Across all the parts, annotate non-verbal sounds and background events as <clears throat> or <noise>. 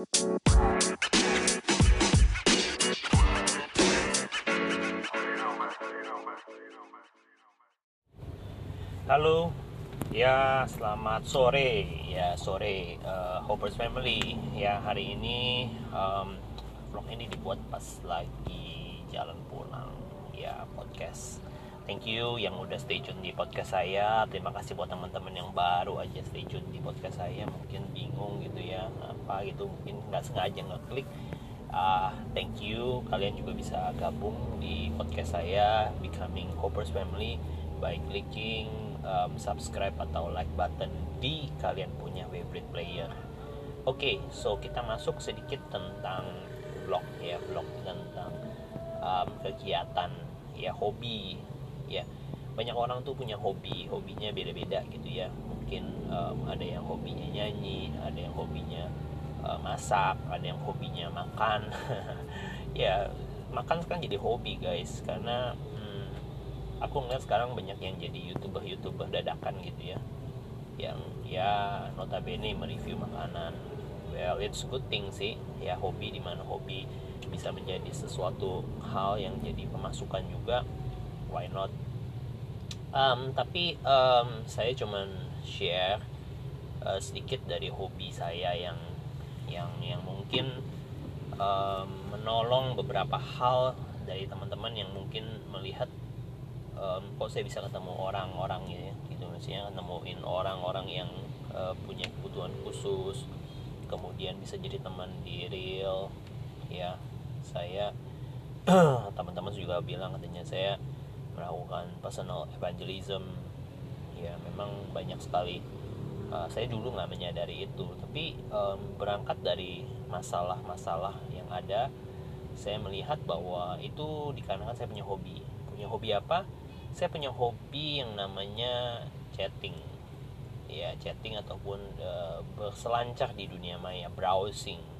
Halo, ya selamat sore, ya sore uh, Hoppers Family. Ya hari ini um, vlog ini dibuat pas lagi jalan pulang, ya podcast. Thank you yang udah stay tune di podcast saya. Terima kasih buat teman-teman yang baru aja stay tune di podcast saya. Mungkin bingung gitu ya, apa gitu, mungkin nggak sengaja ngeklik. Uh, thank you, kalian juga bisa gabung di podcast saya Becoming Hoppers Family by clicking um, subscribe atau like button di kalian punya favorite player. Oke, okay, so kita masuk sedikit tentang blog ya, blog tentang um, kegiatan ya hobi ya. Banyak orang tuh punya hobi, hobinya beda-beda gitu ya. Mungkin um, ada yang hobinya nyanyi, ada yang hobinya uh, masak, ada yang hobinya makan. <laughs> ya, makan kan jadi hobi guys karena aku ngeliat sekarang banyak yang jadi youtuber youtuber dadakan gitu ya yang ya notabene mereview makanan well it's good thing sih ya hobi di mana hobi bisa menjadi sesuatu hal yang jadi pemasukan juga why not? Um, tapi um, saya cuman share uh, sedikit dari hobi saya yang yang yang mungkin um, menolong beberapa hal dari teman-teman yang mungkin melihat um, kok saya bisa ketemu orang-orang ya gitu. Maksudnya nemuin orang-orang yang uh, punya kebutuhan khusus kemudian bisa jadi teman di real. Ya saya <clears throat> teman-teman juga bilang katanya saya melakukan personal evangelism. Ya memang banyak sekali. Uh, saya dulu nggak menyadari itu tapi um, berangkat dari masalah-masalah yang ada saya melihat bahwa itu dikarenakan saya punya hobi. Punya hobi apa? Saya punya hobi yang namanya chatting. Ya chatting ataupun uh, berselancar di dunia maya browsing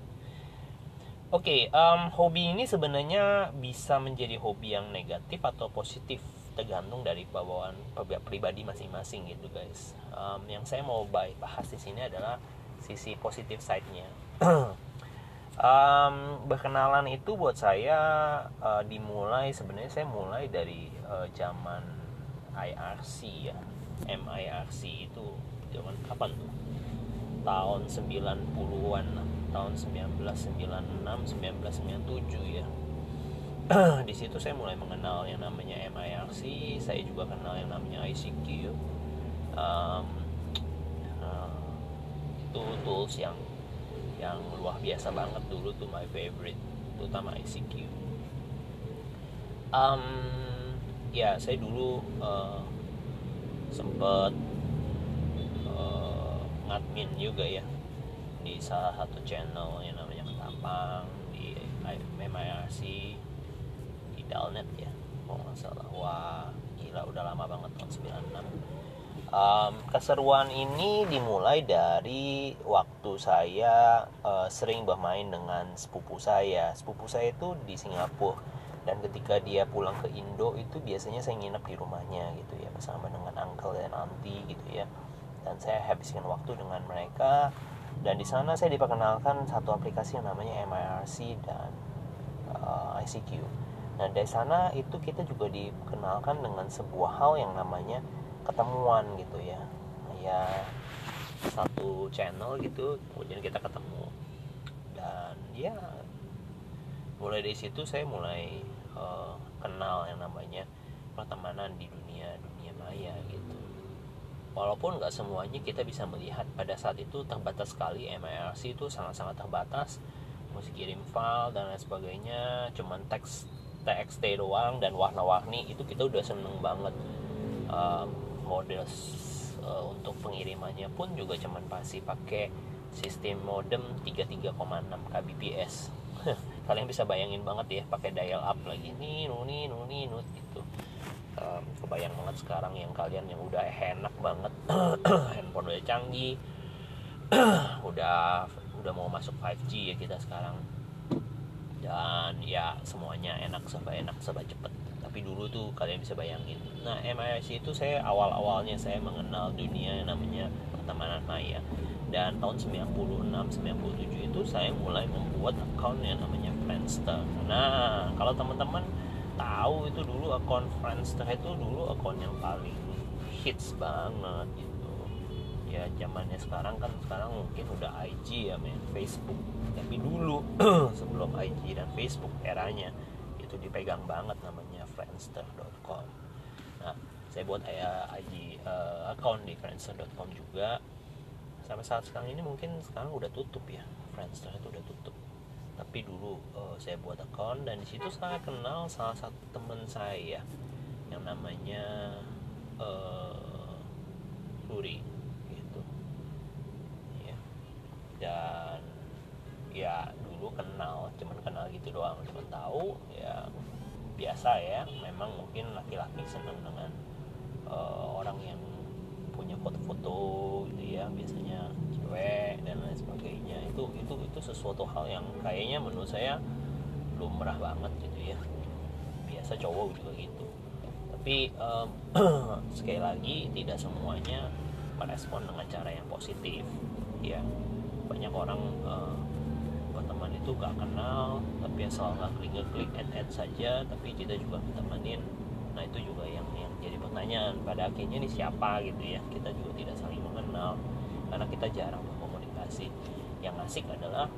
oke okay, um, hobi ini sebenarnya bisa menjadi hobi yang negatif atau positif tergantung dari bawaan pribadi masing-masing gitu guys. Um, yang saya mau bahas di sini adalah sisi positif side-nya. <clears throat> Um, berkenalan itu buat saya uh, dimulai sebenarnya saya mulai dari uh, zaman IRC ya. MIRC itu zaman kapan tuh? Tahun 90-an tahun 1996 1997 ya. <clears throat> Di situ saya mulai mengenal yang namanya MIRC saya juga kenal yang namanya ICQ um, uh, itu tools yang yang luar biasa banget dulu tuh my favorite terutama ICQ um, ya saya dulu uh, sempet uh, ngadmin juga ya di salah satu channel yang namanya Ketapang di MIRC di Dalnet ya kalau nggak salah. Wah gila udah lama banget tahun 96 um, keseruan ini dimulai dari waktu saya uh, sering bermain dengan sepupu saya. Sepupu saya itu di Singapura. Dan ketika dia pulang ke Indo itu biasanya saya nginep di rumahnya gitu ya bersama dengan uncle dan auntie gitu ya. Dan saya habiskan waktu dengan mereka dan di sana saya diperkenalkan satu aplikasi yang namanya MIRC dan uh, eh, ICQ. Nah dari sana itu kita juga dikenalkan dengan sebuah hal yang namanya ketemuan gitu ya. Ya satu channel gitu kemudian kita ketemu. Dan ya mulai dari situ saya mulai uh, kenal yang namanya pertemanan di dunia dunia maya gitu walaupun nggak semuanya kita bisa melihat pada saat itu terbatas sekali. MIRC itu sangat-sangat terbatas. Mesti kirim file dan lain sebagainya cuman teks TXT doang dan warna-warni itu kita udah seneng banget. Um, model uh, untuk pengirimannya pun juga cuman pasti pakai sistem modem 33,6 kbps. <laughs> Kalian bisa bayangin banget ya pakai dial up lagi. Nih nuni nuni um, kebayang banget sekarang yang kalian yang udah enak banget. <clears throat> Handphone udah canggih. <clears throat> Udah udah mau masuk 5G ya kita sekarang. Dan ya semuanya enak serba enak serba cepet. Tapi dulu tuh kalian bisa bayangin. Nah MIC itu saya awal-awalnya saya mengenal dunia yang namanya pertemanan maya. Dan tahun 96 97 itu saya mulai membuat account yang namanya Friendster. Nah kalau teman-teman tahu itu dulu akun Friendster itu dulu akun yang paling hits banget gitu. Ya zamannya sekarang kan sekarang mungkin udah IG ya main Facebook. Tapi dulu <clears throat> sebelum IG dan Facebook eranya itu dipegang banget namanya friendster.com nah saya buat ya IG uh, account di friendster.com juga. Sampai saat sekarang ini mungkin sekarang udah tutup ya. Friendster itu udah tutup tapi dulu uh, saya buat account dan di situ saya kenal salah satu teman saya yang namanya uh, Luri gitu. Ya dan ya dulu kenal cuman kenal gitu doang. Cuman tahu ya biasa ya. Memang mungkin laki-laki seneng dengan uh, orang yang punya foto-foto gitu ya biasanya cewek dan lain sebagainya. Itu itu itu sesuatu hal yang kayaknya menurut saya lumrah banget gitu ya. Biasa cowok juga gitu. Tapi um, <clears throat> sekali lagi tidak semuanya merespon dengan cara yang positif ya. Banyak orang uh, teman itu gak kenal tapi asal nggak klik klik add add saja tapi kita juga temenin nah itu juga yang yang jadi pertanyaan. Pada akhirnya ini siapa gitu ya? Kita juga tidak saling mengenal karena kita jarang berkomunikasi. Yang asik adalah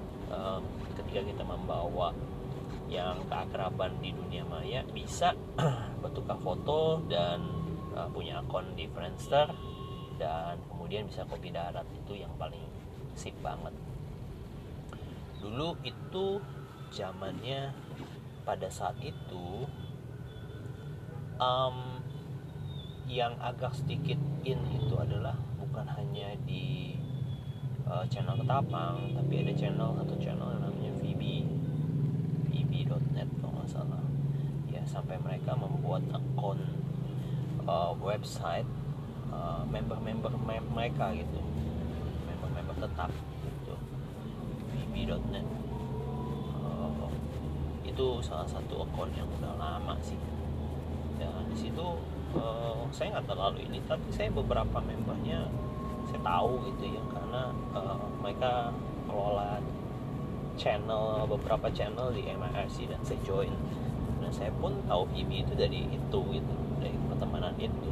ketika kita membawa yang keakraban di dunia maya bisa <clears throat> bertukar foto dan uh, punya akun di Friendster dan kemudian bisa kopi darat. Itu yang paling sip banget. Dulu itu zamannya pada saat itu um, yang agak sedikit in itu adalah bukan hanya di uh, channel ketapang tapi ada channel atau channel yang namanya VB VB.net kalau nggak salah. Ya sampai mereka membuat akun uh, website uh, member-member mereka gitu. Member-member tetap gitu. VB.net uh, itu salah satu akun yang udah lama sih. Dan di situ uh, saya nggak terlalu ini tapi saya beberapa membernya saya tahu gitu ya karena uh, mereka kelola channel beberapa channel di MIRC dan saya join. Dan saya pun tahu IB itu dari itu gitu dari pertemanan itu.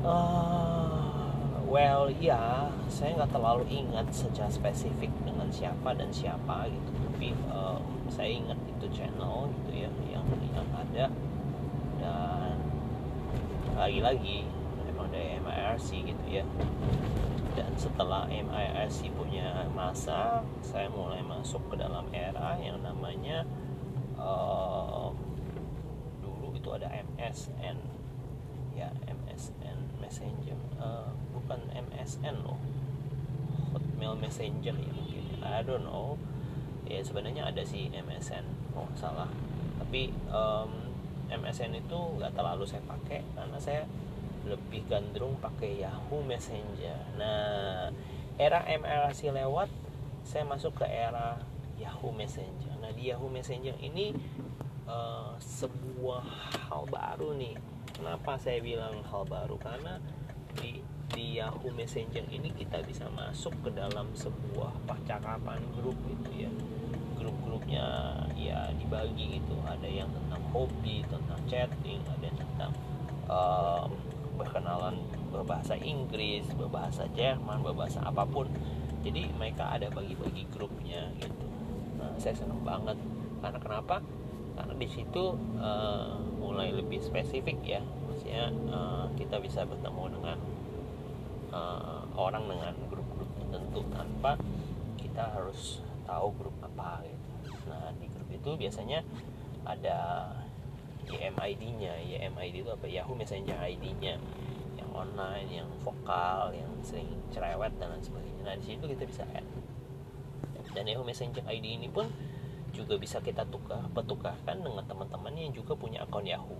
Uh, well ya saya nggak terlalu ingat secara spesifik dengan siapa dan siapa gitu tapi uh, saya ingat itu channel gitu ya yang yang ada lagi-lagi memang dari MIRC gitu ya. Dan setelah MIRC punya masa saya mulai masuk ke dalam era yang namanya uh, dulu itu ada MSN ya MSN Messenger uh, bukan MSN loh. Hotmail Messenger ya mungkin. I don't know. Ya sebenarnya ada sih MSN oh salah. Tapi um, MSN itu nggak terlalu saya pakai karena saya lebih gandrung pakai Yahoo Messenger. Nah, era MRC lewat, saya masuk ke era Yahoo Messenger. Nah, di Yahoo Messenger ini uh, sebuah hal baru nih. Kenapa saya bilang hal baru? Karena di di Yahoo Messenger ini kita bisa masuk ke dalam sebuah percakapan grup gitu ya grup-grupnya ya dibagi gitu. Ada yang tentang hobi tentang chatting ada yang tentang um, berkenalan berbahasa Inggris berbahasa Jerman berbahasa apa pun. Jadi mereka ada bagi-bagi grupnya gitu. Nah saya senang banget. Karena kenapa? Karena di situ uh, mulai lebih spesifik ya. Maksudnya uh, kita bisa bertemu dengan uh, orang dengan grup-grup tertentu tanpa kita harus tahu grup apa gitu. Nah di grup itu biasanya ada YMID-nya YMID itu apa? Yahoo Messenger ID-nya yang online yang vokal yang sering cerewet dan lain sebagainya. Nah di situ kita bisa add. Dan Yahoo Messenger ID ini pun juga bisa kita tukar petukarkan dengan teman-teman yang juga punya akun Yahoo.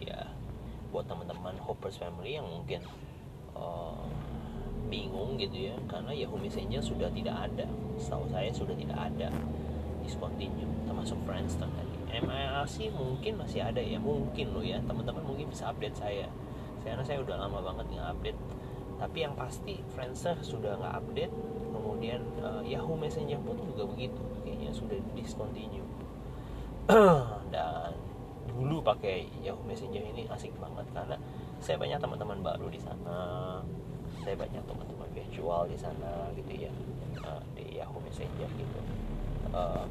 Ya buat teman-teman Hoppers Family yang mungkin uh, bingung gitu ya. Karena Yahoo Messenger sudah tidak ada setahu saya sudah tidak ada discontinue termasuk Friendster tadi MIRC mungkin masih ada ya mungkin loh ya. Teman-teman mungkin bisa update saya. Karena saya udah lama banget nggak update. Tapi yang pasti Friendster sudah nggak update. Kemudian uh, Yahoo Messenger pun juga begitu. Kayaknya sudah discontinue. <clears throat> Dan dulu pakai Yahoo Messenger ini asik banget karena saya banyak teman-teman baru di sana. Saya banyak teman-teman virtual di sana gitu ya Messenger gitu. Uh,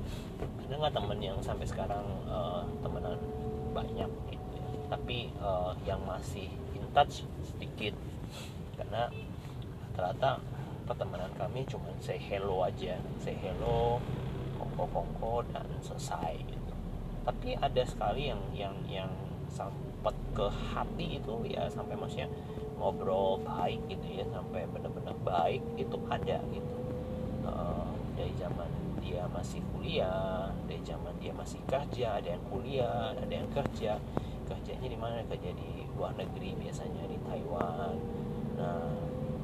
ada nggak temen yang sampai sekarang uh, temenan banyak gitu ya. tapi uh, yang masih in touch sedikit. Karena rata-rata pertemanan kami cuma say hello aja. Say hello kongko-kongko dan selesai gitu. Tapi ada sekali yang yang yang sempat ke hati itu ya sampai maksudnya ngobrol baik gitu ya sampai benar-benar baik itu ada gitu dari zaman dia masih kuliah dari zaman dia masih kerja ada yang kuliah ada yang kerja kerjanya di mana kerja di luar negeri biasanya di Taiwan nah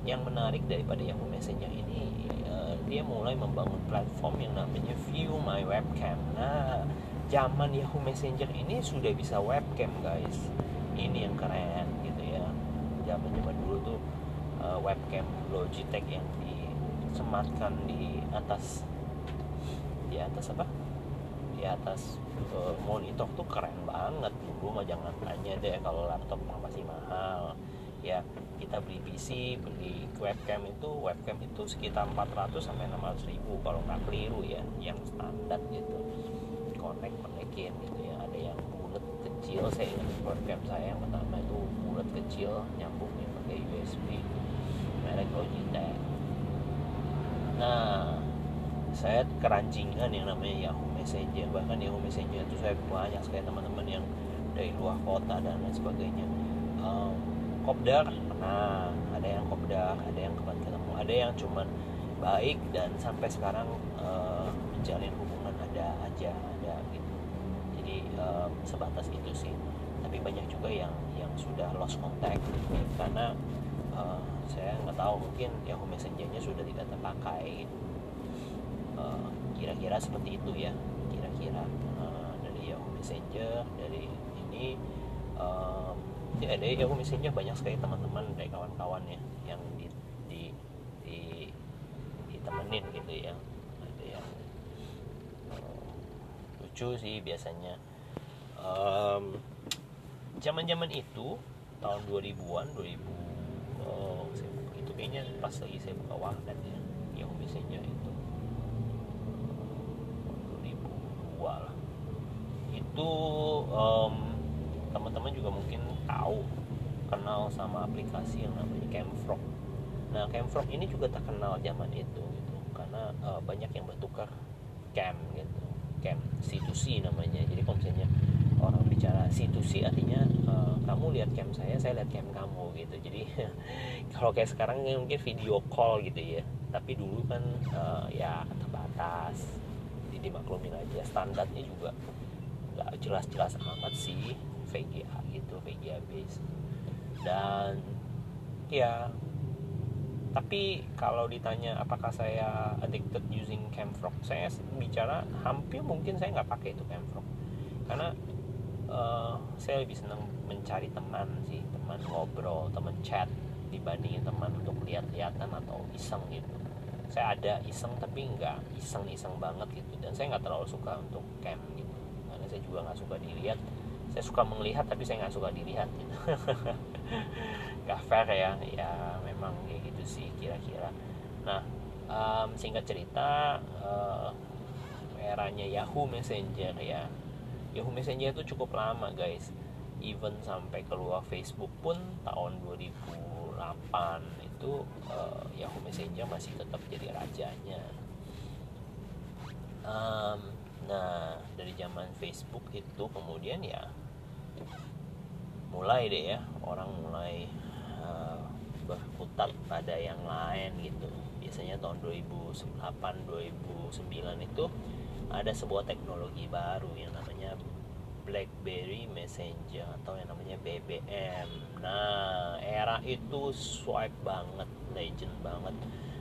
yang menarik daripada Yahoo Messenger ini uh, dia mulai membangun platform yang namanya View My Webcam. Nah, zaman Yahoo Messenger ini sudah bisa webcam guys. Ini yang keren gitu ya. Zaman zaman dulu tuh uh, webcam Logitech yang disematkan di atas. Di atas apa? Di atas uh, monitor tuh keren banget. Dulu mah jangan tanya deh kalau laptop masih mahal. Ya kita beli PC beli webcam itu webcam itu sekitar 400 sampai 600 ribu kalau nggak keliru ya yang standar gitu. Connect konekin gitu ya. Ada yang bulat kecil saya ingat webcam saya yang pertama itu bulat kecil nyambungnya pakai USB merek Logitech nah saya kerancingan yang namanya Yahoo Messenger. Bahkan Yahoo Messenger itu saya banyak sekali teman-teman yang dari luar kota dan lain sebagainya. Um, kopdar? Nah ada yang kopdar ada yang kemarin ketemu ada yang cuman baik dan sampai sekarang uh, menjalin hubungan ada aja ada gitu. Jadi uh, sebatas itu sih. Tapi banyak juga yang yang sudah lost contact. Gitu, karena saya nggak tahu mungkin Yahoo Messengernya sudah tidak terpakai. Uh, kira-kira seperti itu ya. Kira-kira uh, dari Yahoo Messenger dari ini uh, ya ada Yahoo Messenger banyak sekali teman-teman dari kawan-kawan ya yang di, di, di ditemenin gitu ya. Ada yang uh, lucu sih biasanya. Zaman-zaman um, itu tahun 2000-an 2000 oh, saya buka, itu kayaknya pas lagi saya buka warnet ya Yahoo Messenger itu 2002 lah itu um, teman-teman juga mungkin tahu kenal sama aplikasi yang namanya Camfrog. Nah, Camfrog ini juga terkenal zaman itu gitu karena uh, banyak yang bertukar cam gitu. Cam C2C namanya. Jadi misalnya orang bicara C2C artinya uh, kamu lihat cam saya, saya lihat cam kamu gitu. Jadi <laughs> kalau kayak sekarang mungkin video call gitu ya. Tapi dulu kan uh, ya terbatas. Jadi dimaklumin aja standarnya juga nggak jelas-jelas amat sih VGA gitu VGA base dan ya tapi kalau ditanya apakah saya addicted using Camfrog saya bicara hampir mungkin saya nggak pakai itu Camfrog karena uh, saya lebih senang mencari teman sih teman ngobrol teman chat dibandingin teman untuk lihat-lihatan atau iseng gitu. Saya ada iseng tapi nggak iseng-iseng banget gitu dan saya nggak terlalu suka untuk cam gitu. Karena saya juga nggak suka dilihat. Saya suka melihat tapi saya nggak suka dilihat gitu. <laughs> nggak fair ya ya memang kayak gitu sih kira-kira. Nah um, singkat cerita uh, eranya Yahoo Messenger ya Yahoo Messenger itu cukup lama guys even sampai keluar Facebook pun tahun 2008 itu uh, Yahoo Messenger masih tetap jadi rajanya um, Nah, dari zaman Facebook itu kemudian ya mulai deh ya orang mulai uh, berkutat pada yang lain gitu. Biasanya tahun 2008 2009 itu ada sebuah teknologi baru yang BlackBerry Messenger atau yang namanya BBM. Nah, era itu swipe banget, legend banget.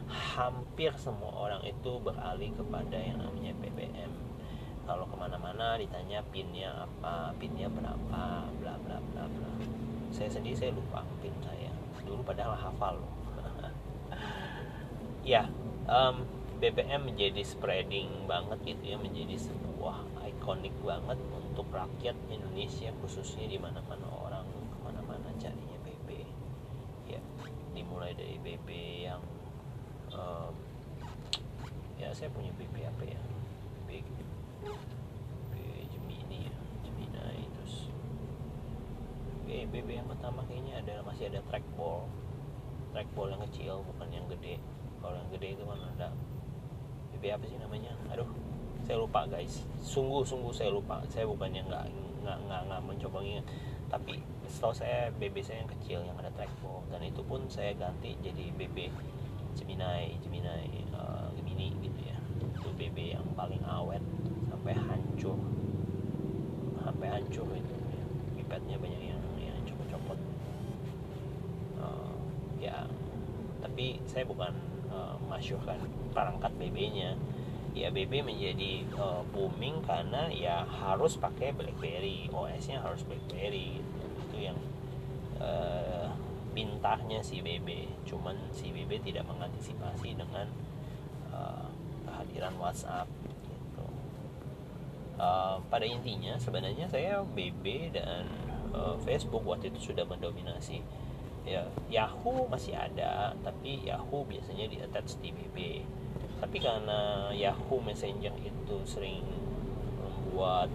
Hampir semua orang itu beralih kepada yang namanya BBM kalau ke mana-mana ditanya pinnya apa pinnya berapa bla bla bla bla saya sendiri saya lupa pin saya dulu padahal hafal loh <laughs> ya um, BBM menjadi spreading banget gitu ya menjadi sebuah ikonik banget untuk rakyat Indonesia khususnya di mana-mana orang ke mana-mana carinya BB ya dimulai dari BB yang um, ya saya punya BB apa ya? BB, BB Gemini ya Gemini terus BB, BB yang pertama kayaknya ada masih ada trackball. Trackball yang kecil bukan yang gede. Kalau yang gede itu kan ada BB apa sih namanya? Aduh saya lupa guys. Sungguh sungguh saya lupa. Saya bukannya nggak nggak nggak nggak mencoba ingat tapi setahu saya BB saya yang kecil yang ada trackball dan itu pun saya ganti jadi BB Gemini Gemini uh, Gemini gitu ya. Itu BB yang paling awet sampai hancur. Sampai hancur itu ya. pipetnya banyak yang yang copot-copot. Uh, ya. Tapi saya bukan uh, masyurkan perangkat BB-nya ya BB menjadi uh, booming karena ya harus pakai BlackBerry OS-nya harus BlackBerry. Itu yang uh, pintahnya si BB cuman si BB tidak mengantisipasi dengan uh, kehadiran WhatsApp gitu. Uh, pada intinya sebenarnya saya BB dan uh, Facebook waktu itu sudah mendominasi. Ya Yahoo masih ada tapi Yahoo biasanya di attach di BB tapi karena Yahoo Messenger itu sering membuat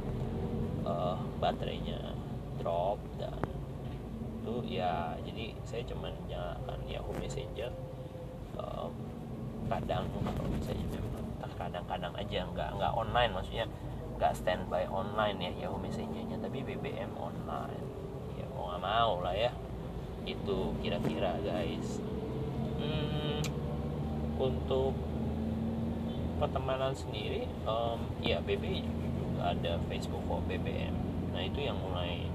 uh, baterainya drop dan itu ya jadi saya cuma nyalakan Yahoo Messenger uh, kadang kalau misalnya memang kadang-kadang aja nggak nggak online maksudnya nggak standby online ya Yahoo Messengernya tapi BBM online. Ya mau nggak mau lah ya itu kira-kira guys. Hmm, untuk pertemanan sendiri um, ya BB juga ada Facebook kok BBM nah itu yang mulai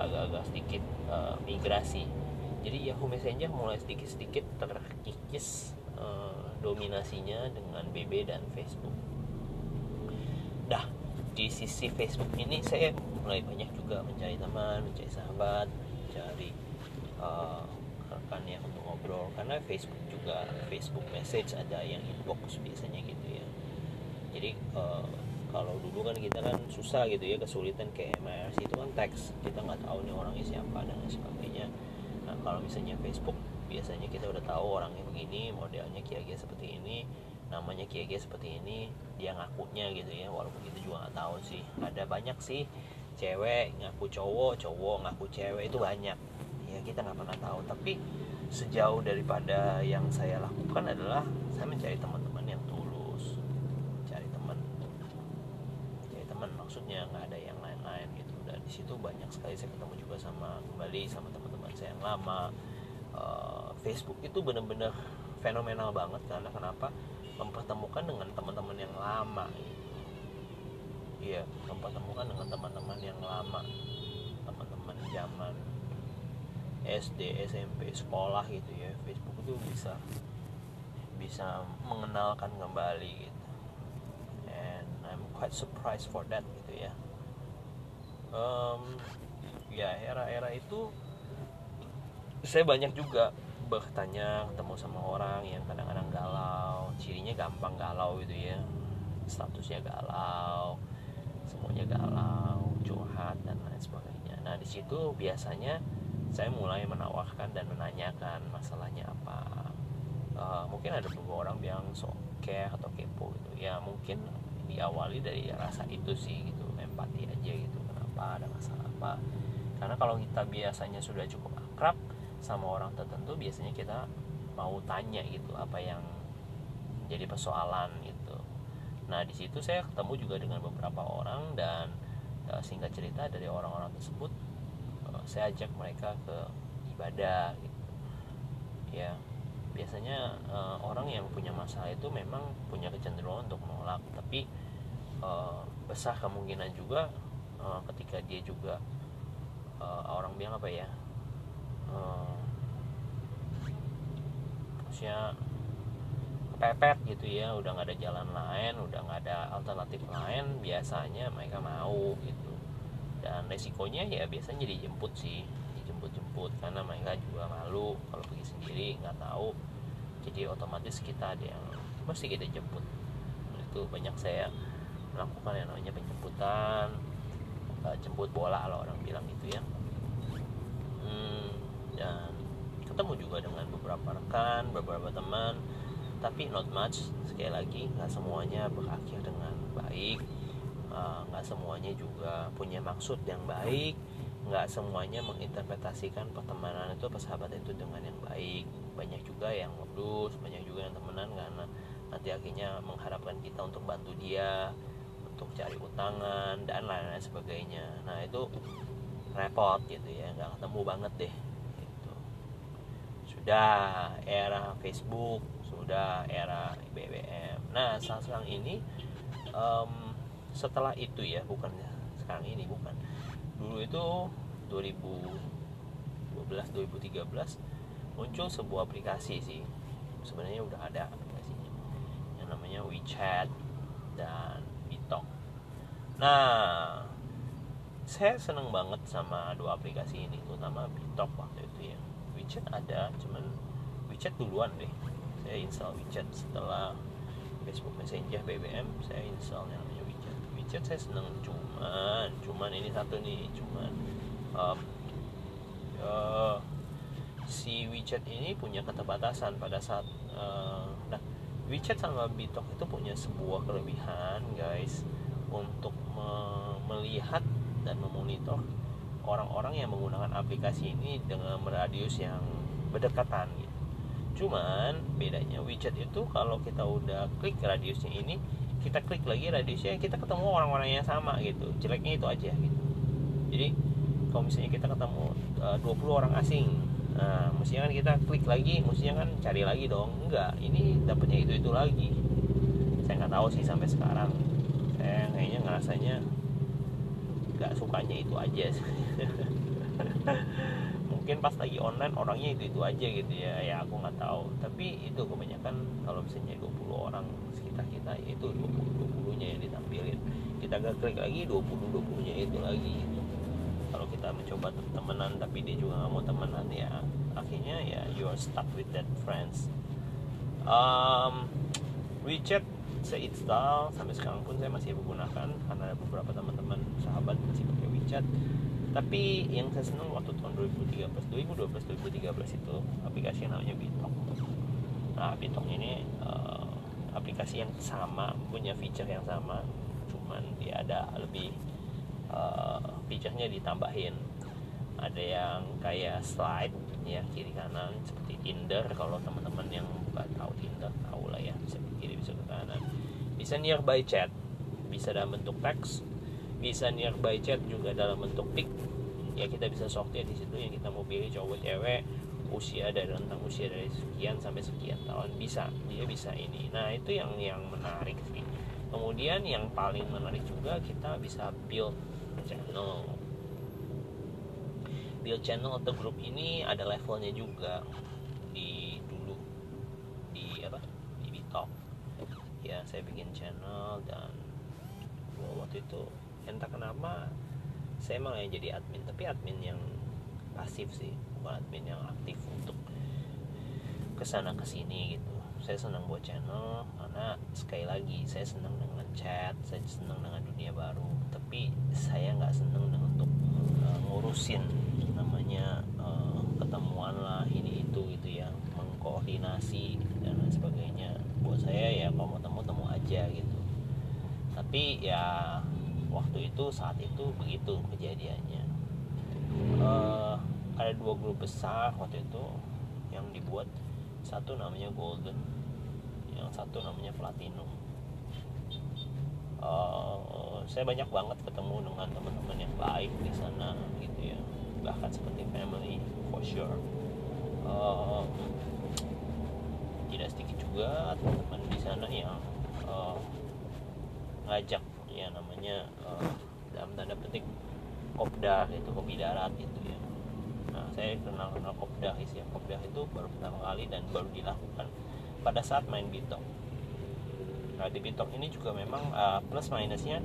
agak-agak sedikit uh, migrasi. Jadi Yahoo Messenger mulai sedikit-sedikit terkikis uh, dominasinya dengan BB dan Facebook. Dah di sisi Facebook ini saya mulai banyak juga mencari teman mencari sahabat mencari uh, yang untuk ngobrol. Karena Facebook juga Facebook message ada yang inbox biasanya gitu ya. Jadi uh, kalau dulu kan kita kan susah gitu ya kesulitan kayak MRC itu kan teks. Kita nggak tahu nih orangnya siapa dan lain sebagainya. Nah kalau misalnya Facebook biasanya kita udah tahu orangnya begini modelnya kira-kira seperti ini namanya kira-kira seperti ini dia ngakunya gitu ya. Walaupun kita juga nggak tahu sih. Ada banyak sih cewek ngaku cowok cowok ngaku cewek itu banyak. Ya kita nggak pernah tahu. Tapi sejauh daripada yang saya lakukan adalah saya mencari teman-teman yang tulus. Cari teman. Cari teman maksudnya nggak ada yang lain-lain gitu. Dan di situ banyak sekali saya ketemu juga sama kembali sama teman-teman saya yang lama. Uh, Facebook itu benar-benar fenomenal banget karena kenapa? Mempertemukan dengan teman-teman yang lama. Gitu. Iya, mempertemukan dengan teman-teman yang lama, teman-teman zaman SD, SMP, sekolah gitu ya. Facebook itu bisa bisa mengenalkan kembali gitu. And I'm quite surprised for that gitu ya. Um, ya era-era itu saya banyak juga bertanya ketemu sama orang yang kadang-kadang galau cirinya gampang galau gitu ya statusnya galau semuanya galau curhat dan lain sebagainya nah di situ biasanya saya mulai menawarkan dan menanyakan masalahnya apa. Uh, mungkin ada beberapa orang bilang so care atau kepo gitu. Ya mungkin diawali dari rasa itu sih gitu empati aja gitu. Kenapa ada masalah apa? Karena kalau kita biasanya sudah cukup akrab sama orang tertentu biasanya kita mau tanya gitu apa yang jadi persoalan gitu. Nah di situ saya ketemu juga dengan beberapa orang dan uh, singkat cerita dari orang-orang tersebut saya ajak mereka ke ibadah gitu. Ya biasanya uh, orang yang punya masalah itu memang punya kecenderungan untuk menolak tapi uh, besar kemungkinan juga uh, ketika dia juga uh, orang bilang apa ya uh, maksudnya kepepet gitu ya udah nggak ada jalan lain udah nggak ada alternatif lain biasanya mereka mau gitu dan resikonya ya biasanya dijemput sih dijemput-jemput karena mereka juga malu kalau pergi sendiri nggak tahu. Jadi otomatis kita ada yang mesti kita jemput. Itu banyak saya melakukan yang namanya penjemputan uh, jemput bola kalau orang bilang gitu ya. Hmm, dan ketemu juga dengan beberapa rekan beberapa teman. Tapi not much sekali lagi nggak semuanya berakhir dengan baik uh, nggak semuanya juga punya maksud yang baik nggak semuanya menginterpretasikan pertemanan itu persahabatan itu dengan yang baik. Banyak juga yang modus banyak juga yang temenan karena nanti akhirnya mengharapkan kita untuk bantu dia untuk cari utangan dan lain-lain sebagainya. Nah itu repot gitu ya nggak ketemu banget deh gitu. sudah era Facebook sudah era BBM nah sekarang ini um, setelah itu ya bukan sekarang ini bukan. Dulu itu 2012 2013 muncul sebuah aplikasi sih. Sebenarnya udah ada aplikasinya. Yang namanya WeChat dan Bitok nah saya seneng banget sama dua aplikasi ini terutama Bitok waktu itu ya. WeChat ada cuman WeChat duluan deh. Saya install WeChat setelah Facebook Messenger BBM saya install WeChat saya seneng cuman cuman ini satu nih cuman um, uh, si WeChat ini punya keterbatasan pada saat uh, nah WeChat sama Bitok itu punya sebuah kelebihan guys untuk me melihat dan memonitor orang-orang yang menggunakan aplikasi ini dengan radius yang berdekatan gitu. Cuman bedanya WeChat itu kalau kita udah klik radiusnya ini, kita klik lagi radiusnya kita ketemu orang-orang yang sama gitu. Jeleknya itu aja gitu. Jadi kalau misalnya kita ketemu uh, 20 orang asing nah mestinya kan kita klik lagi mestinya kan cari lagi dong. Enggak ini dapatnya itu itu lagi. Saya nggak tahu sih sampai sekarang. Saya kayaknya ngerasanya nggak sukanya itu aja <laughs> mungkin pas lagi online orangnya itu itu aja gitu ya. Ya aku nggak tahu. Tapi itu kebanyakan kalau misalnya 20 orang sekitar kita ya itu 20 20 nya yang ditampilin. Kita nggak klik lagi 20 20 nya itu lagi. Gitu kalau kita mencoba temenan tapi dia juga nggak mau temenan ya akhirnya ya you are stuck with that friends. Um, WeChat saya install. Sampai sekarang pun saya masih menggunakan karena ada beberapa teman-teman sahabat masih pakai WeChat. Tapi yang saya senang waktu tahun 2013 2012 2013 itu aplikasi yang namanya Bitok. Nah Bitok ini uh, aplikasi yang sama punya feature yang sama cuman dia ada lebih uh, feature-nya ditambahin. Ada yang kayak slide ya kiri kanan seperti Tinder kalau teman-teman yang nggak tahu Tinder tahu lah ya bisa ke kiri bisa ke kanan. Bisa nearby chat bisa dalam bentuk teks bisa nearby chat juga dalam bentuk pic. Ya kita bisa sortir di situ yang kita mau pilih cowok cewek usia dari rentang usia dari sekian sampai sekian tahun bisa dia bisa ini. Nah itu yang yang menarik sih. Kemudian yang paling menarik juga kita bisa build channel. Build channel atau grup ini ada levelnya juga. Di dulu di apa? Di Bitok. Ya saya bikin channel dan waktu itu entah kenapa saya malah yang jadi admin tapi admin yang pasif sih admin yang aktif untuk ke sana ke sini gitu. Saya senang buat channel karena sekali lagi saya senang dengan chat saya senang dengan dunia baru. Tapi saya nggak senang dengan untuk uh, ngurusin namanya uh, ketemuan lah ini itu gitu ya mengkoordinasi dan lain sebagainya. Buat saya ya kalau mau temu temu aja gitu. Tapi ya waktu itu saat itu begitu kejadiannya. Uh, dua grup besar waktu itu yang dibuat satu namanya golden yang satu namanya platinum. Uh, saya banyak banget ketemu dengan teman-teman yang baik di sana gitu ya. Bahkan seperti family for sure. Uh, tidak sedikit juga teman-teman di sana yang uh, ngajak ya namanya uh, dalam tanda petik kopdar itu kopi darat itu ya saya kenal kenal kopdar isi kopdar itu baru pertama kali dan baru dilakukan pada saat main bitok. Nah di bitok ini juga memang uh, plus minusnya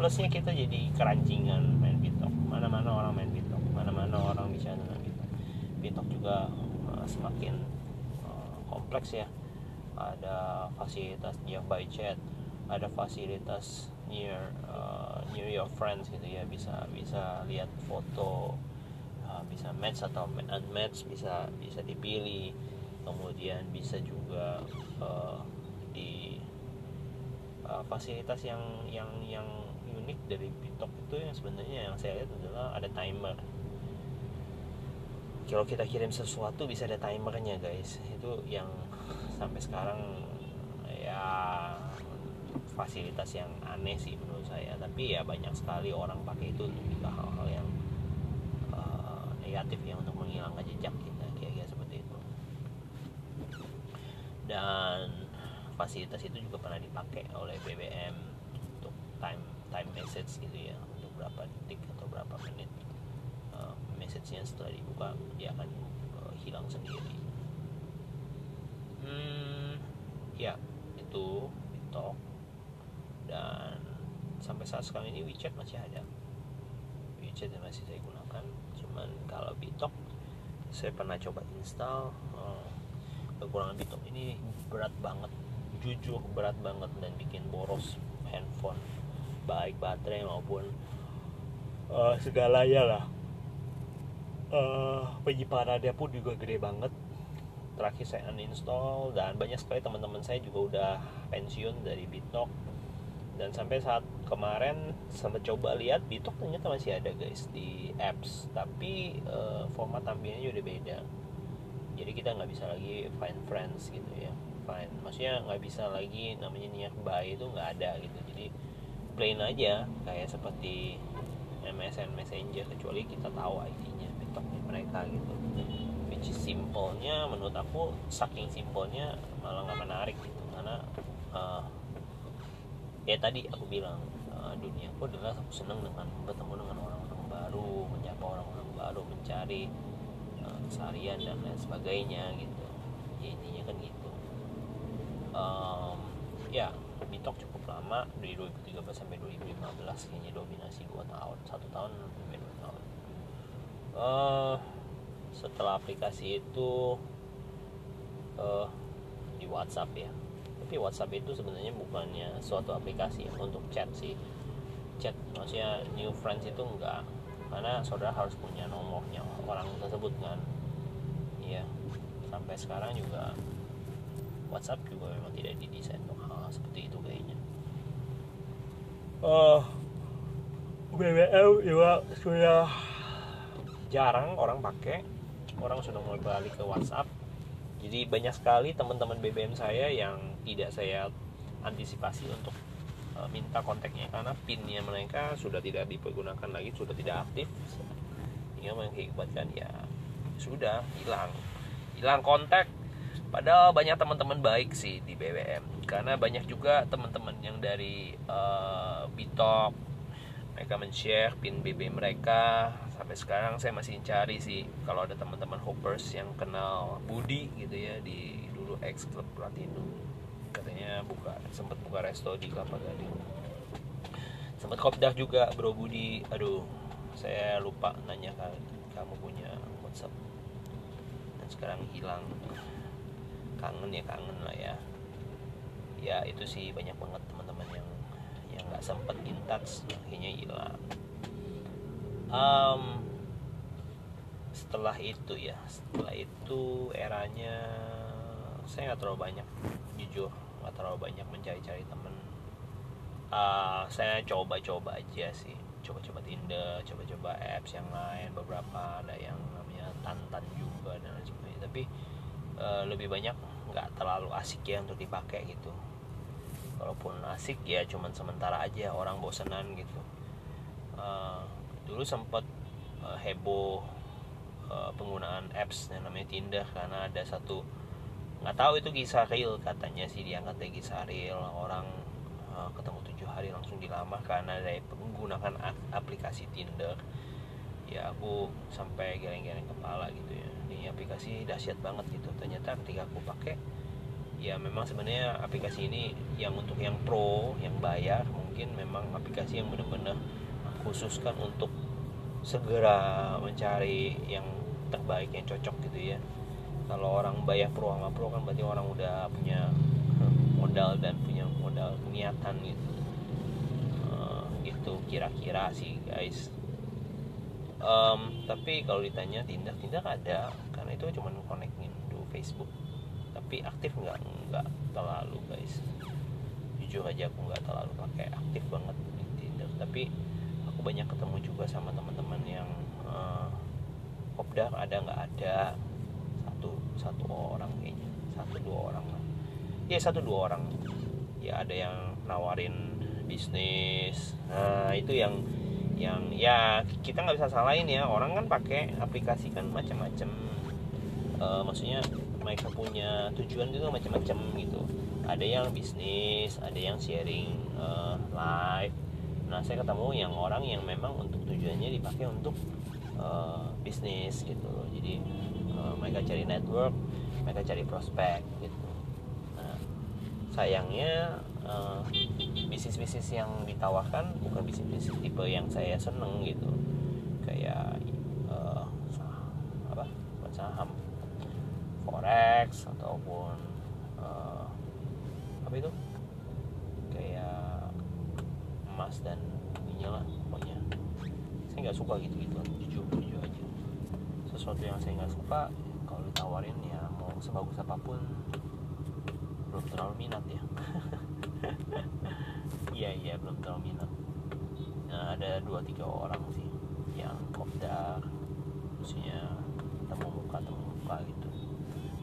plusnya kita jadi kerancingan main bitok. Mana-mana orang main bitok mana-mana orang bicara tentang bitok. Bitok juga uh, semakin uh, kompleks ya. Ada fasilitas nearby chat ada fasilitas near uh, near your friends gitu ya. Bisa bisa lihat foto bisa match atau unmatch bisa bisa dipilih. Kemudian bisa juga uh, di uh, fasilitas yang yang yang unik dari Bitok itu yang sebenarnya yang saya lihat adalah ada timer. Kalau kita kirim sesuatu bisa ada timernya guys. Itu yang sampai sekarang ya fasilitas yang aneh sih menurut saya. Tapi ya banyak sekali orang pakai itu untuk hal-hal yang uh, negatif ya untuk menghilangkan jejak kita kayak seperti itu. Dan fasilitas itu juga pernah dipakai oleh BBM untuk time time message gitu ya untuk berapa detik atau berapa menit message-nya setelah dibuka dia akan uh, hilang sendiri. Hmm ya itu TikTok. Dan sampai saat sekarang ini WeChat masih ada. WeChat masih saya gunakan cuman kalau Bitok saya pernah coba install uh, kekurangan Bitok. Ini berat banget jujur berat banget dan bikin boros handphone baik baterai maupun uh, segalanya lah. Uh, penyimpanannya pun juga gede banget. Terakhir saya uninstall dan banyak sekali teman-teman saya juga udah pensiun dari Bitok dan sampai saat kemarin sampai coba lihat Bitok ternyata masih ada guys di apps. Tapi uh, format tampilannya udah beda. Jadi kita nggak bisa lagi find friends gitu ya. Find maksudnya nggak bisa lagi namanya nearby itu nggak ada gitu. Jadi plain aja kayak seperti MSN Messenger kecuali kita tahu ID-nya TikToknya mereka gitu. Which is simpelnya menurut aku saking simpelnya malah nggak menarik gitu. Karena uh, ya tadi aku bilang uh, dunia aku adalah aku senang dengan bertemu dengan orang-orang baru menyapa orang-orang baru mencari uh, keseharian dan lain sebagainya gitu. Ya intinya kan gitu. Um, ya Bitok cukup lama dari 2013 sampai 2015 kayaknya dominasi 2 tahun satu tahun sampai 2 tahun. Uh, setelah aplikasi itu uh, di WhatsApp ya tapi WhatsApp itu sebenarnya bukannya suatu aplikasi untuk chat sih. Chat maksudnya new friends itu enggak. Karena saudara harus punya nomornya orang tersebut kan. Iya sampai sekarang juga WhatsApp juga memang tidak didesain untuk hal, seperti itu kayaknya. Uh, BBM juga sudah jarang orang pakai. Orang sudah mulai balik ke WhatsApp. Jadi banyak sekali teman-teman BBM saya yang tidak saya antisipasi untuk uh, minta kontaknya karena pinnya mereka sudah tidak dipergunakan lagi sudah tidak aktif. Sehingga mengakibatkan ya sudah hilang. Hilang kontak. Padahal banyak teman-teman baik sih di BBM karena banyak juga teman-teman yang dari uh, Bitok mereka men-share pin BB mereka. Sampai sekarang saya masih cari sih kalau ada teman-teman hoppers yang kenal Budi gitu ya di dulu ex club Platinum katanya buka sempat buka resto di Kelapa Gading. Sempat kopdah juga Bro Budi. Aduh saya lupa nanya kan kamu punya WhatsApp. Dan sekarang hilang. Kangen ya kangen lah ya. Ya itu sih banyak banget teman-teman yang yang nggak sempet in touch akhirnya hilang. Um, setelah itu ya setelah itu eranya saya nggak terlalu banyak jujur nggak terlalu banyak mencari-cari temen. Uh, saya coba-coba aja sih. Coba-coba Tinder coba-coba apps yang lain beberapa ada yang namanya Tantan juga dan lain sebagainya. Tapi uh, lebih banyak nggak terlalu asik ya untuk dipakai gitu. Walaupun asik ya cuman sementara aja orang bosenan gitu. Uh, dulu sempat uh, heboh uh, penggunaan apps yang namanya Tinder karena ada satu nggak tahu itu kisah real katanya sih diangkat dari kisah real. Orang uh, ketemu tujuh hari langsung dilamar karena dari menggunakan aplikasi Tinder. Ya aku sampai geleng-geleng kepala gitu ya. Ini aplikasi dahsyat banget gitu. Ternyata ketika aku pakai ya memang sebenarnya aplikasi ini yang untuk yang pro yang bayar mungkin memang aplikasi yang benar-benar dikhususkan untuk segera mencari yang terbaik yang cocok gitu ya kalau orang bayar pro sama pro kan berarti orang udah punya modal dan punya modal niatan gitu. Uh, itu kira-kira sih guys. Um, tapi kalau ditanya tindak tindak ada karena itu cuma connectin do Facebook. Tapi aktif nggak? Nggak terlalu guys. Jujur aja aku nggak terlalu pakai aktif banget di tindak tapi aku banyak ketemu juga sama teman-teman yang uh, kopdar ada nggak? Ada satu satu orang kayaknya. Satu dua orang lah. Ya satu dua orang. Ya ada yang nawarin bisnis. Nah itu yang yang ya kita nggak bisa salahin ya. Orang kan pakai aplikasi kan macam-macam. Uh, maksudnya mereka punya tujuan itu macam-macam gitu. Ada yang bisnis ada yang sharing uh, live. Nah saya ketemu yang orang yang memang untuk tujuannya dipakai untuk uh, bisnis gitu jadi uh, mereka cari network mereka cari prospek gitu. Nah sayangnya bisnis-bisnis uh, yang ditawarkan bukan bisnis-bisnis tipe yang saya seneng gitu. Kayak uh, apa saham forex ataupun uh, apa itu? Kayak emas dan minyak pokoknya. Saya nggak suka gitu gitu jujur jujur aja sesuatu yang saya nggak suka kalau ditawarin ya mau sebagus apa pun belum terlalu minat ya. <laughs> Iya iya belum terlalu minat. Nah, ada dua tiga orang sih yang kopdar maksudnya temu muka temu muka gitu.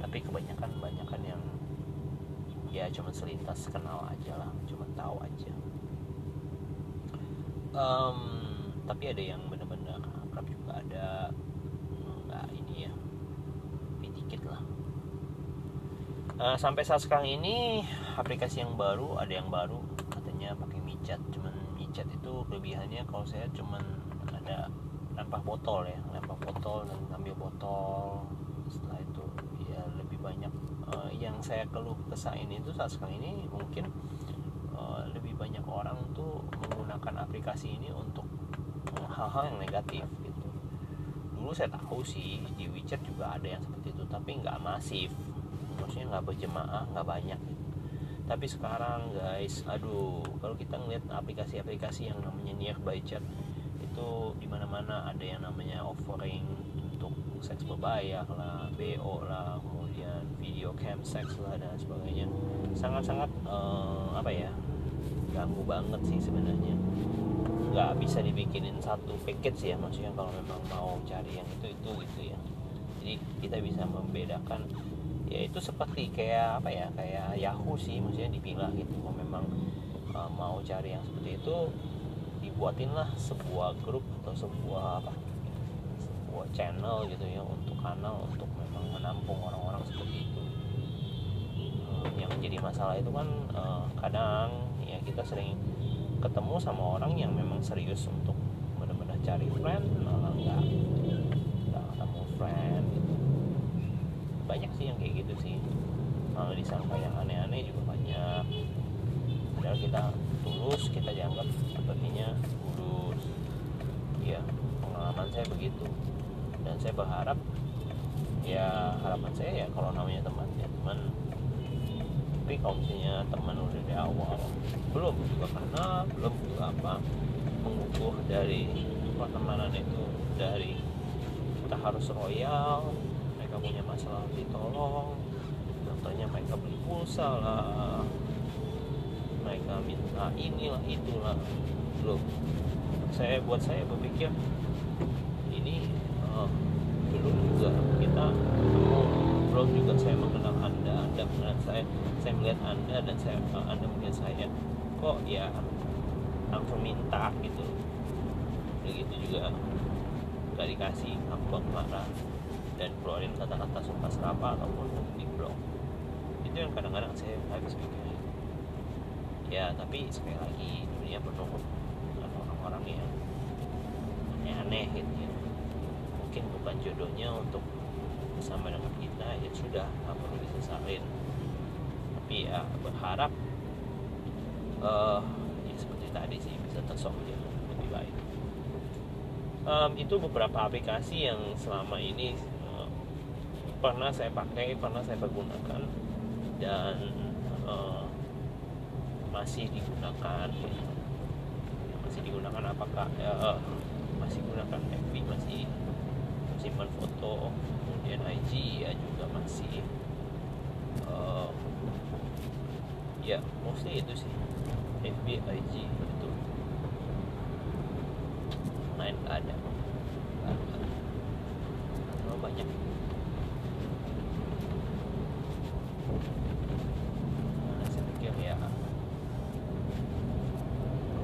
Tapi kebanyakan kebanyakan yang ya cuma selintas kenal aja lah cuma tahu aja. Um, tapi ada yang benar-benar akrab juga ada nggak ini ya tapi dikit lah uh, sampai saat sekarang ini aplikasi yang baru ada yang baru katanya pakai micat cuman micat itu kelebihannya kalau saya cuman ada lempar botol ya lempar botol dan ngambil botol. Setelah itu ya lebih banyak uh, yang saya keluh kesain itu saat sekarang ini mungkin uh, lebih banyak orang tuh menggunakan aplikasi ini untuk hal-hal yang negatif gitu. Dulu saya tahu sih di WeChat juga ada yang seperti itu tapi nggak masif maksudnya nggak berjemaah nggak banyak. Tapi sekarang guys aduh kalau kita ngeliat aplikasi-aplikasi yang namanya nearby chat itu di mana-mana ada yang namanya offering untuk seks berbayar lah BO lah kemudian video cam seks lah dan sebagainya. Sangat-sangat uh, apa ya ganggu banget sih sebenarnya. Nggak bisa dibikinin satu package ya maksudnya kalau memang mau cari yang itu itu gitu ya. Jadi kita bisa membedakan ya itu seperti kayak apa ya kayak Yahoo sih maksudnya dipilah gitu kalau memang uh, mau cari yang seperti itu dibuatinlah sebuah grup atau sebuah apa sebuah channel gitu ya untuk kanal untuk memang menampung orang-orang seperti itu. Uh, yang jadi masalah itu kan uh, kadang ya kita sering ketemu sama orang yang memang serius untuk benar-benar cari friend malah nggak ketemu friend gitu banyak sih yang kayak gitu sih. Malah disangka yang aneh-aneh juga banyak. Padahal kita tulus kita dianggap sepertinya tulus. Ya pengalaman saya begitu. Dan saya berharap ya harapan saya ya kalau namanya teman ya teman. Tapi kalau misalnya teman udah dari awal belum juga karena belum juga apa mengukur dari pertemanan itu dari kita harus royal punya masalah ditolong contohnya mereka beli pulsa lah. Mereka minta inilah itulah. Belum saya buat saya berpikir ini uh, belum juga kita belum juga. Saya mengenal anda anda mengenal saya saya melihat anda dan saya uh, anda melihat saya. Kok ya langsung minta gitu. Begitu juga gak dikasih gampang marah dan keluarin kata-kata sumpah serapa ataupun di blog. Itu yang kadang-kadang saya habis pikir. Ya tapi sekali lagi dunia penuh dengan orang-orang yang aneh-aneh gitu ya. Mungkin bukan jodohnya untuk bersama dengan kita ya sudah nggak perlu disesalin. Tapi ya berharap uh, ya seperti tadi sih bisa tersortir lebih baik. Um, itu beberapa aplikasi yang selama ini pernah saya pakai pernah saya pergunakan dan uh, masih digunakan. Ya. masih digunakan apakah uh, masih gunakan FB masih simpan foto kemudian IG ya juga masih uh, ya mostly itu sih. FB IG itu ada ada banyak nah, saya pikir ya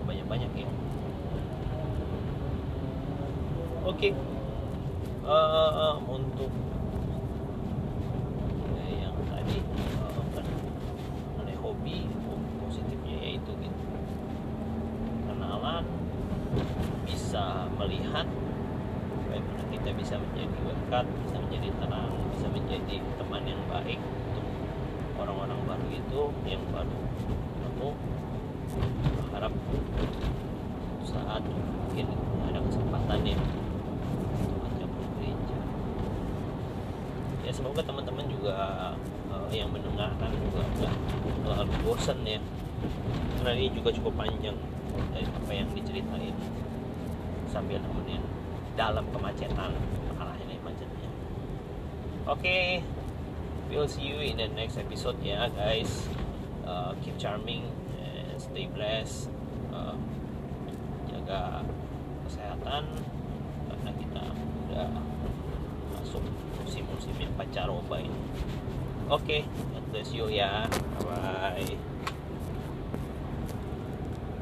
banyak banyak ya oke okay. uh, untuk ya, yang tadi uh, kan mengenai hobi positifnya yaitu gitu. Kenalan bisa melihat bagaimana kita bisa menjadi berkat bisa menjadi terang bisa menjadi teman yang baik untuk orang-orang baru itu yang baru ketemu harap saat mungkin ada kesempatan ya ya semoga teman-teman juga uh, yang mendengarkan juga nggak terlalu bosan ya. Karena ini juga cukup panjang dari apa yang diceritain. Sambil nemenin dalam kemacetan arah ini macetnya. Oke okay, we'll see you in the next episode ya guys. Uh, keep charming and stay blessed. Uh, jaga kesehatan karena kita udah masuk musim-musim yang pancaroba ini. Oke okay, God bless you ya. Bye bye